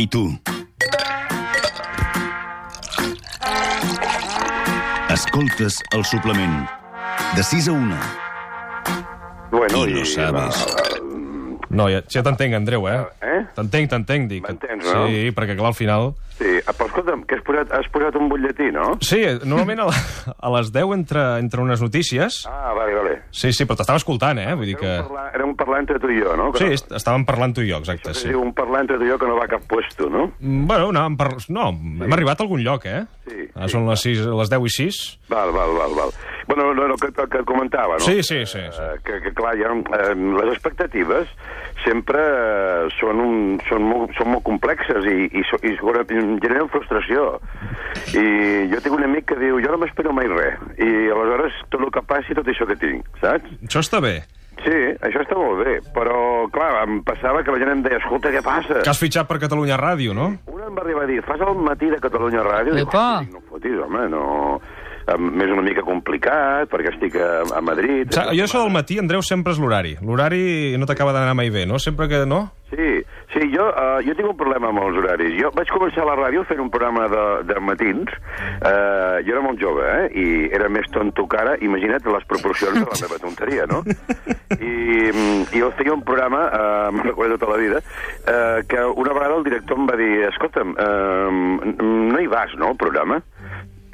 Ei, tu. Escoltes el suplement. De 6 a 1. Bueno, I no sabes. No, ja, ja t'entenc, Andreu, eh? Eh? T'entenc, t'entenc, dic. M'entens, no? Sí, perquè clar, al final... Sí, ah, però escolta'm, que has posat, has posat un butlletí, no? Sí, normalment a, la- a les 10 entre, entre unes notícies... Ah. Sí, sí, però t'estava escoltant, eh? Vull dir que... Era un, parlar entre tu i jo, no? Que Sí, no, est- estàvem parlant tu i jo, exacte, sí. un parlar entre tu i jo que no va a cap puesto, no? Mm, Bueno, anàvem per... No, hem arribat a algun lloc, eh? Sí, Ara sí. són les, 6, les 10 i 6. Val, val, val, val. Bueno, no, no, que, que et comentava, no? Sí, sí, sí. sí. Eh, que, que clar, ja, eh, les expectatives sempre eh, són, un, són, molt, són molt complexes i, i, so- i generen frustració. I jo tinc un amic que diu, jo no m'espero mai res, i aleshores tot el que passi, tot això que tinc, saps? Això està bé. Sí, això està molt bé, però, clar, em passava que la gent em deia, escolta, què passa? Que has fitxat per Catalunya Ràdio, no? Una em va arribar a dir, fas el matí de Catalunya Ràdio? Dic, Epa! "Hosti, no fotis, home, no... M'és una mica complicat, perquè estic a, a Madrid... O sigui, jo això del matí, Andreu, sempre és l'horari. L'horari no t'acaba d'anar mai bé, no? Sempre que no... Sí, sí jo, uh, jo tinc un problema amb els horaris. Jo vaig començar a la ràdio fent un programa de, de matins. Uh, jo era molt jove, eh? I era més tonto que ara. Imagina't les proporcions de la meva tonteria, no? I, mm, i jo feia un programa, uh, me'n recordo tota la vida, uh, que una vegada el director em va dir escolta'm, uh, no hi vas, no, al programa?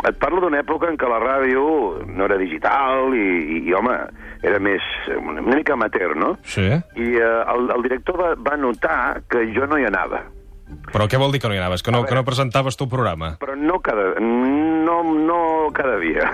Et parlo d'una època en què la ràdio no era digital i, i, i home, era més una, una mica amateur, no? Sí. I eh, el, el director va, va notar que jo no hi anava. Però què vol dir que no hi anaves? Que no, A que no presentaves tu programa? Però no cada, no, no cada dia.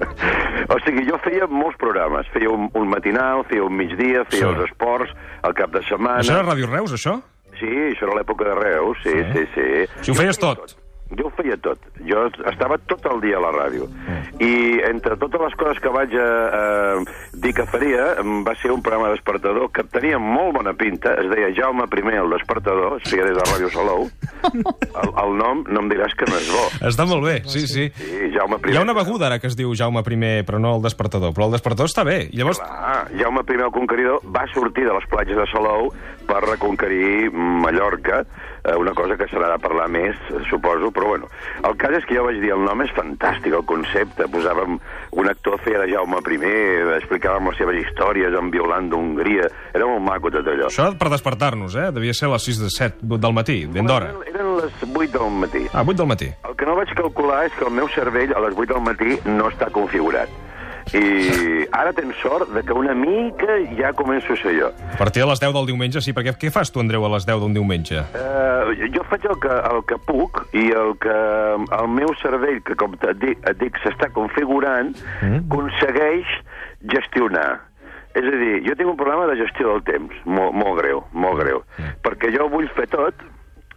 o sigui, jo feia molts programes. Feia un, un matinal, feia un migdia, feia Sí. els esports, el cap de setmana... Això era Ràdio Reus, això? Sí, això era l'època de Reus, sí, sí, sí. Si ho feies feia tot. Jo ho feia tot. Jo estava tot el dia a la ràdio. Mm. I entre totes les coses que vaig eh, eh, dir que faria, va ser un programa despertador que tenia molt bona pinta. Es deia Jaume I, el despertador. Es feia des de Ràdio Salou. El, el nom no em diràs que no és bo. Està molt bé, sí, sí. Sí, Jaume I. Hi ha una beguda ara que es diu Jaume I, però no el despertador. Però el despertador està bé. Llavors, Clar, Jaume I el Conqueridor va sortir de les platges de Salou per reconquerir Mallorca, eh, una cosa que se n'ha de parlar més, suposo, però bueno. El cas és que jo vaig dir, el nom és fantàstic, el concepte, posàvem un actor feia de Jaume I, explicàvem les seves històries en violant d'Hongria, era molt maco tot allò. això per despertar-nos, eh? Devia ser a les 6 de 7 del matí, ben d'hora. Eren les 8 del matí. Ah, 8 del matí. El que no vaig calcular és que el meu cervell a les 8 del matí no està configurat. I ara tens sort de que una mica ja començo a ser jo. A partir de les 10 del diumenge, sí, perquè què fas tu, Andreu, a les 10 d'un diumenge? Uh, jo faig el que, el que puc i el que el meu cervell, que com et dic, et dic s'està configurant, mm. aconsegueix gestionar. És a dir, jo tinc un problema de gestió del temps, molt, molt greu, molt greu, mm. perquè jo vull fer tot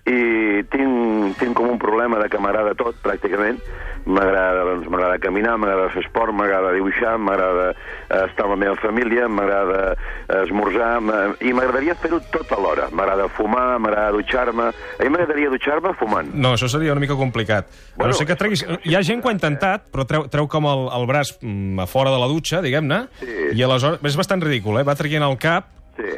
i tinc, tinc com un problema de que m'agrada tot, pràcticament. M'agrada doncs, m'agrada caminar, m'agrada fer esport, m'agrada dibuixar, m'agrada eh, estar amb la meva família, m'agrada eh, esmorzar, i m'agradaria fer-ho tot alhora. M'agrada fumar, m'agrada dutxar-me... A mi m'agradaria dutxar-me fumant. No, això seria una mica complicat. Bueno, Bueno, no sé que treguis... Hi ha gent que ho ha intentat, però treu, treu com el, el braç mm, a fora de la dutxa, diguem-ne, Sí. i aleshores... És bastant ridícul, eh? Va traient el cap, Sí.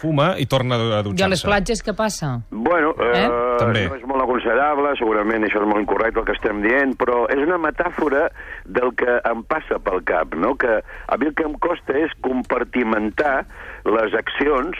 fuma i torna a I a les dutxar-se. platges què passa? Bueno, eh, Eh? També. no és molt aconsellable, segurament això és molt incorrecte el que estem dient, però és una metàfora del que em passa pel cap, no? Que a mi el que em costa és compartimentar les accions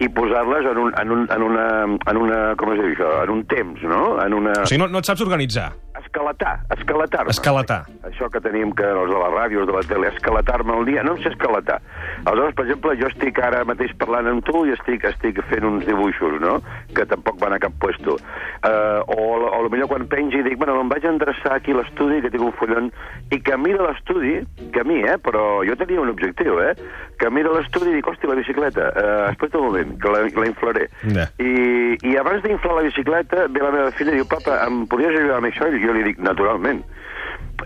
i posar-les en, un, en, un, en, una, en una... com es diu això? En un temps, no? En una... O sigui, no, no et saps organitzar. Escalatar, escalatar-me. Escalatar. Això que tenim que els de la ràdio, els de la tele, escalatar-me el dia, no em sé escalatar. Aleshores, per exemple, jo estic ara mateix parlant amb tu i estic, estic fent uns dibuixos, no?, que tampoc van a cap puesto. Uh, o, o potser quan pengi dic, bueno, em vaig endreçar aquí a l'estudi, que tinc un fullon, i que mira l'estudi, que a mi, eh, però jo tenia un objectiu, eh, que mira l'estudi i dic, hòstia, la bicicleta, uh, espera't un moment, que la, la inflaré. Ja. I, I abans d'inflar la bicicleta, ve la meva filla i diu, papa, em podries ajudar amb això? I jo li dic, naturalment.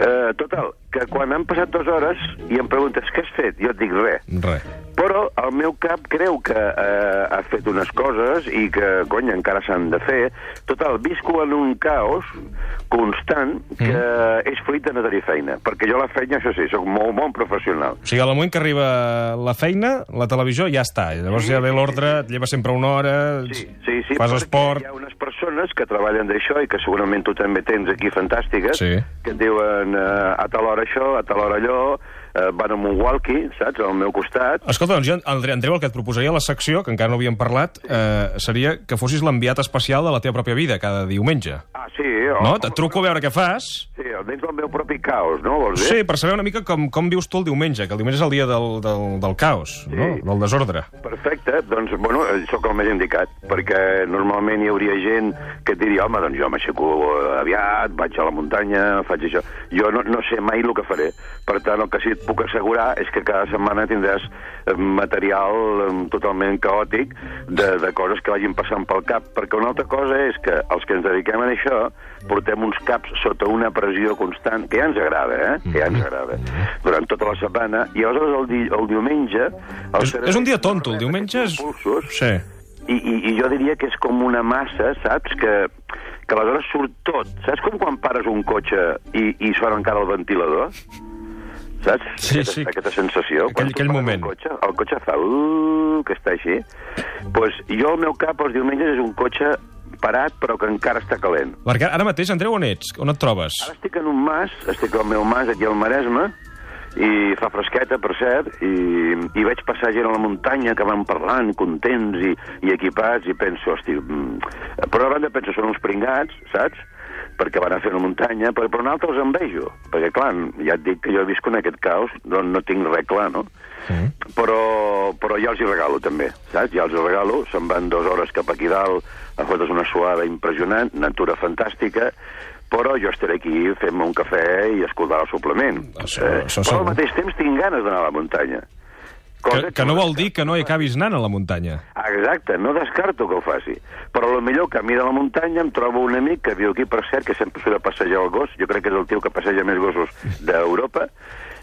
Uh, total, que quan han passat dues hores i em preguntes què has fet, jo et dic res. Res. Però el meu cap creu que eh, ha fet unes coses i que, cony, encara s'han de fer. Total, visco en un caos constant que Mm. és fruit de no tenir feina. Perquè jo la feina, això sí, sóc molt bon professional. O sigui, al moment que arriba la feina, la televisió ja està. Llavors Sí, ja ve sí, l'ordre, et lleves sempre una hora, Sí, sí, sí, fas esport... hi ha unes persones que treballen d'això i que segurament tu també tens aquí fantàstiques, Sí. que et diuen eh, a tal hora això, a tal hora allò, eh, van amb un walkie, saps, al meu costat, Escolta, doncs jo, Andreu, Andreu, el que et proposaria a la secció, que encara no havíem parlat, eh, seria que fossis l'enviat especial de la teva pròpia vida cada diumenge. Ah, sí? No? home, Et truco a veure què fas. Sí, dins del meu propi caos, no? Vols dir? Sí, per saber una mica com, com vius tu el diumenge, que el diumenge és el dia del, del, del caos, no? del desordre. Perfecte, doncs, bueno, eh, sóc el més indicat, perquè normalment hi hauria gent que et diria, home, doncs jo m'aixeco aviat, vaig a la muntanya, faig això. Jo no, no sé mai el que faré. Per tant, el que sí et puc assegurar és que cada setmana tindràs eh, material eh, totalment caòtic de, de coses que vagin passant pel cap, perquè una altra cosa és que els que ens dediquem a això portem uns caps sota una pressió constant, que ja ens agrada, eh? Que ja ens agrada. Durant tota la setmana, i aleshores el, di el diumenge... El És, és un dia tonto, el diumenge és... Impulsos, Sí. i, i, I jo diria que és com una massa, saps? Que, que aleshores surt tot. Saps com quan pares un cotxe i, i sona encara el ventilador? Saps? Sí, aquesta, sí. Aquesta sensació. Aquell- Quan aquell moment. El cotxe, el cotxe fa... Uh, que està així. Doncs pues jo, el meu cap, els diumenges, és un cotxe parat, però que encara està calent. Perquè ara mateix, Andreu, on ets? On et trobes? Ara estic en un mas, estic al meu mas aquí al Maresme, i fa fresqueta, per cert, i, i veig passar gent a la muntanya que van parlant, contents i, i equipats, i penso, hosti... mm, Per una banda penso, són uns pringats, saps?, perquè van a fer una muntanya, però per una altra els envejo, perquè, clar, ja et dic que jo visco en aquest caos, no, no tinc res clar, no? Mm. Però, però ja els hi regalo, també, saps? Ja els hi regalo, se'n van dues hores cap aquí dalt, a fotre's una suada impressionant, natura fantàstica, però jo estaré aquí fent-me un cafè i escoltar el suplement. Això- això però segur. al mateix temps tinc ganes d'anar a la muntanya. Que, que no vol dir que no hi acabis anant a la muntanya. Exacte, no descarto que ho faci. Però a lo millor camí de la muntanya em trobo un amic que viu aquí, per cert, que sempre surt a passejar el gos, jo crec que és el tio que passeja més gossos d'Europa,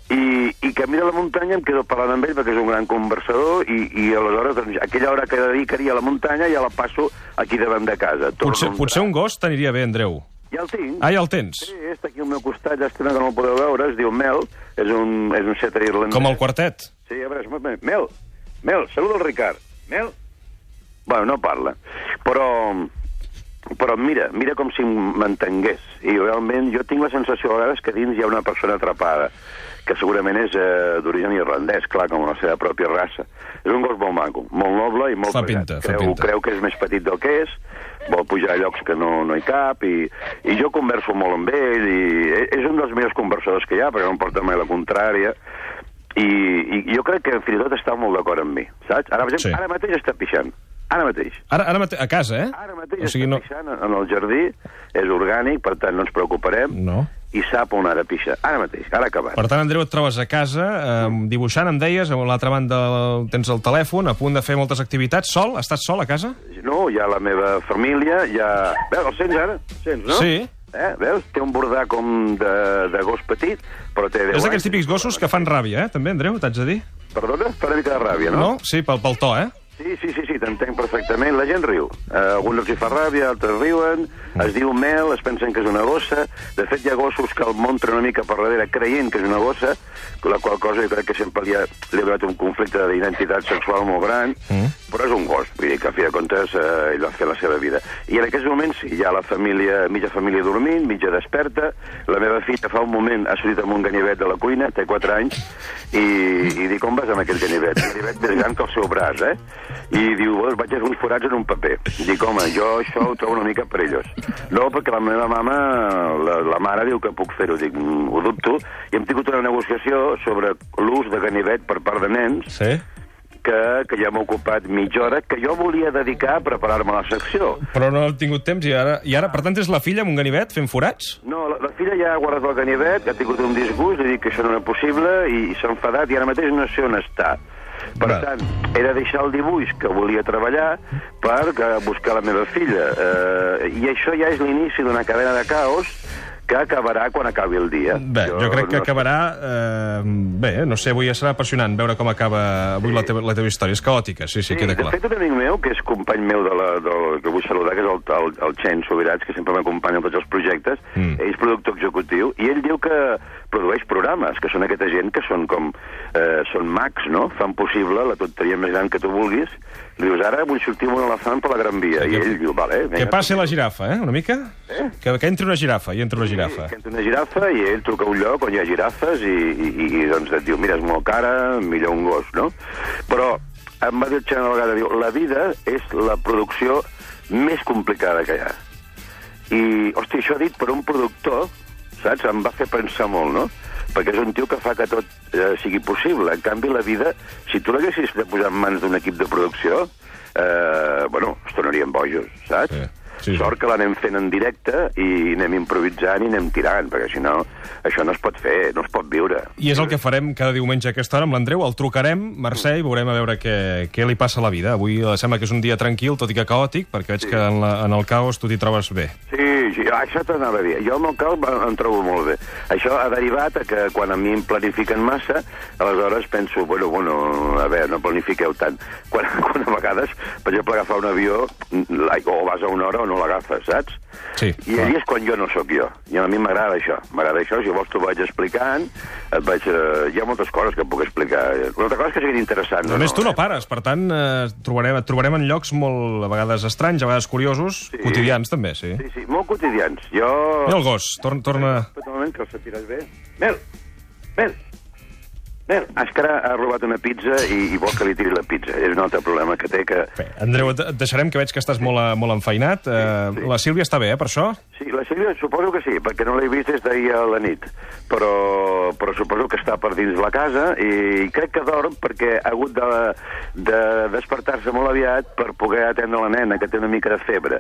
i, i camí de la muntanya em quedo parlant amb ell perquè és un gran conversador i, i aleshores doncs, aquella hora que dedicaria a la muntanya ja la passo aquí davant de casa. Potser, potser un gos t'aniria bé, Andreu. Ja el tinc. Ah, ja el tens. Sí, està aquí al meu costat, llàstima que no el podeu veure, es diu Mel, és un, és un setter irlandès. Com el quartet. Sí, a veure, Mel, Mel, saluda el Ricard. Mel? Bueno, no parla. Però, però mira, mira com si m'entengués. I realment jo tinc la sensació a vegades que dins hi ha una persona atrapada, que segurament és eh, d'origen irlandès, clar, com la seva pròpia raça. És un gos molt maco, molt noble i molt Fa pesat. pinta, fa creu, pinta. creu que és més petit del que és, vol pujar a llocs que no, no hi cap, i, i jo converso molt amb ell, i e- és un dels millors conversadors que hi ha, perquè no em porta mai la contrària, i, i jo crec que fins i tot està molt d'acord amb mi, saps? Ara, per exemple, Sí. ara mateix està pixant, ara mateix. Ara, ara mate a casa, eh? Ara mateix o sigui, està no... pixant en el jardí, és orgànic, per tant no ens preocuparem, No. i sap on ara pixa, ara mateix, ara ha acabat. Per tant, Andreu, et trobes a casa eh, dibuixant, em deies, a l'altra banda tens el telèfon, a punt de fer moltes activitats. Sol? Estàs sol a casa? No, hi ha la meva família, hi ha... Veus, el sents ara? Sents, no? Sí. Eh? Veus? Té un bordar com de, de gos petit, però té 10 És d'aquells anys. típics gossos que fan ràbia, eh? També, Andreu, t'haig de dir? Perdona? Fa una mica de ràbia, no? No? Sí, pel, pel to, eh? Sí, sí, sí, sí t'entenc perfectament. La gent riu. Uh, alguns els hi fa ràbia, altres riuen, es diu mel, es pensen que és una gossa. De fet, hi ha gossos que el muntren una mica per darrere creient que és una gossa, la qual cosa jo crec que sempre li ha, li ha donat un conflicte d'identitat sexual molt gran, mm. però és un gos, vull dir que a fi de comptes eh, ell va fer la seva vida. I en aquests moments hi ha la família, mitja família dormint, mitja desperta, la meva filla fa un moment ha sortit amb un ganivet de la cuina, té 4 anys, i, i dic, on vas amb aquell ganivet? Un ganivet més gran que el seu braç, eh? I diu, bueno, vaig a uns forats en un paper. Dic, home, jo això ho trobo una mica perillós. No, perquè la meva mama, la, la mare, diu que puc fer-ho. Dic, "Mm, ho dubto. I hem tingut una negociació sobre l'ús de ganivet per part de nens, Sí. Que, que ja m'ha ocupat mitja hora, que jo volia dedicar a preparar-me la secció. Però no he tingut temps i ara... I ara, per tant, és la filla amb un ganivet fent forats? No, la, la filla ja ha guardat el ganivet, ha tingut un disgust, ha dit que això no era possible i, i s'ha enfadat i ara mateix no sé on està. Per Va. tant, he de deixar el dibuix que volia treballar per eh, buscar la meva filla. Eh, I això ja és l'inici d'una cadena de caos que acabarà quan acabi el dia. Bé, jo, jo crec que no acabarà... Eh, bé, no sé, avui serà apassionant veure com acaba avui la, teva, la teva història. És caòtica, sí, sí, queda de clar. fet, un amic meu, que és company meu de la, del, que vull saludar, que és el, el, el Chen Sobirats, que sempre m'acompanya en tots els projectes, mm. ell és productor executiu, i ell diu que produeix programes, que són aquesta gent que són com... Eh, són mags, no? Fan possible la tonteria més gran que tu vulguis. Li dius, ara vull sortir amb un elefant per la Gran Via. Sí, I que- ell diu, vale... Que passi la girafa, eh, una mica? Eh? Que, que entri una girafa, i entra una girafa. Sí, que entra una girafa i ell truca a un lloc on hi ha girafes i, i, i, doncs et diu, mira, és molt cara, millor un gos, no? Però em va dir el una vegada, diu, la vida és la producció més complicada que hi ha. I, hòstia, això dit per un productor, saps? Em va fer pensar molt, no? Perquè és un tio que fa que tot eh, sigui possible. En canvi, la vida, si tu l'haguessis de posar en mans d'un equip de producció, eh, bueno, es tornarien bojos, saps? Sí. Sí, sí. Sort que l'anem fent en directe i anem improvisant i anem tirant, perquè si no, això no es pot fer, no es pot viure. I és el que farem cada diumenge a aquesta hora amb l'Andreu. El trucarem, Mercè, i veurem a veure què, què li passa a la vida. Avui eh, sembla que és un dia tranquil, tot i que caòtic, perquè veig que en, la, en el caos tu t'hi trobes bé. Sí, sí, això t'anava a dir. Jo amb el cal em trobo molt bé. Això ha derivat a que quan a mi em planifiquen massa, aleshores penso, bueno, bueno, a veure, no planifiqueu tant. Quan, quan a vegades, per exemple, agafar un avió, o vas a una hora o no l'agafes, saps? Sí, I clar. allí és quan jo no sóc jo. I a mi m'agrada això. M'agrada això, si vols t'ho vaig explicant, et vaig, eh, hi ha moltes coses que puc explicar. Una altra cosa és que siguin interessants. A més, tu no eh? pares, per tant, eh, trobarem, et trobarem en llocs molt, a vegades estranys, a vegades curiosos, Sí. quotidians també, sí. Sí, sí, molt quotidians. Jo... Mira el gos, torna... torna... Espera un moment, que el sentiràs bé. Mel! Mel! Mel! És que ara ha robat una pizza i, i vol que li tiri la pizza. És un altre problema que té que... Bé, Andreu, et deixarem, que veig que estàs molt, eh, molt enfeinat. Eh, sí. La Sílvia està bé, eh, per això? Sí, la Sílvia suposo que sí, perquè no l'he vist des d'ahir a la nit. Però, però suposo que està per dins la casa i crec que dorm perquè ha hagut de, de despertar-se molt aviat per poder atendre la nena, que té una mica de febre.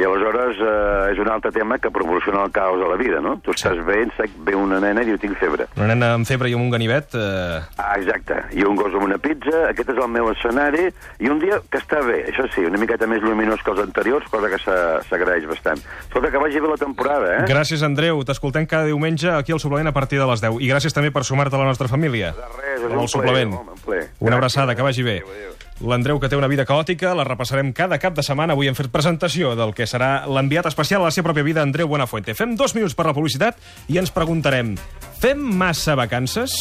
I aleshores eh, és un altre tema que proporciona el caos a la vida, no? Tu estàs bé, en sec, ve una nena i diu tinc febre. Una nena amb febre i amb un ganivet... Eh... Ah, exacte. I un gos amb una pizza, aquest és el meu escenari, i un dia que està bé, això sí, una miqueta més lluminós que els anteriors, cosa que s'a- s'agraeix bastant. Escolta, que vagi bé la temporada, eh? Gràcies, Andreu. T'escoltem cada diumenge aquí al Suplement a partir de les 10. I gràcies també per sumar-te a la nostra família. De res, és un el suplement. plaer, home, un plaer. Una abraçada, que vagi bé. L'Andreu, que té una vida caòtica, la repassarem cada cap de setmana. Avui hem fet presentació del que serà l'enviat especial a la seva pròpia vida, Andreu Buenafuente. Fem dos minuts per la publicitat i ens preguntarem, fem massa vacances?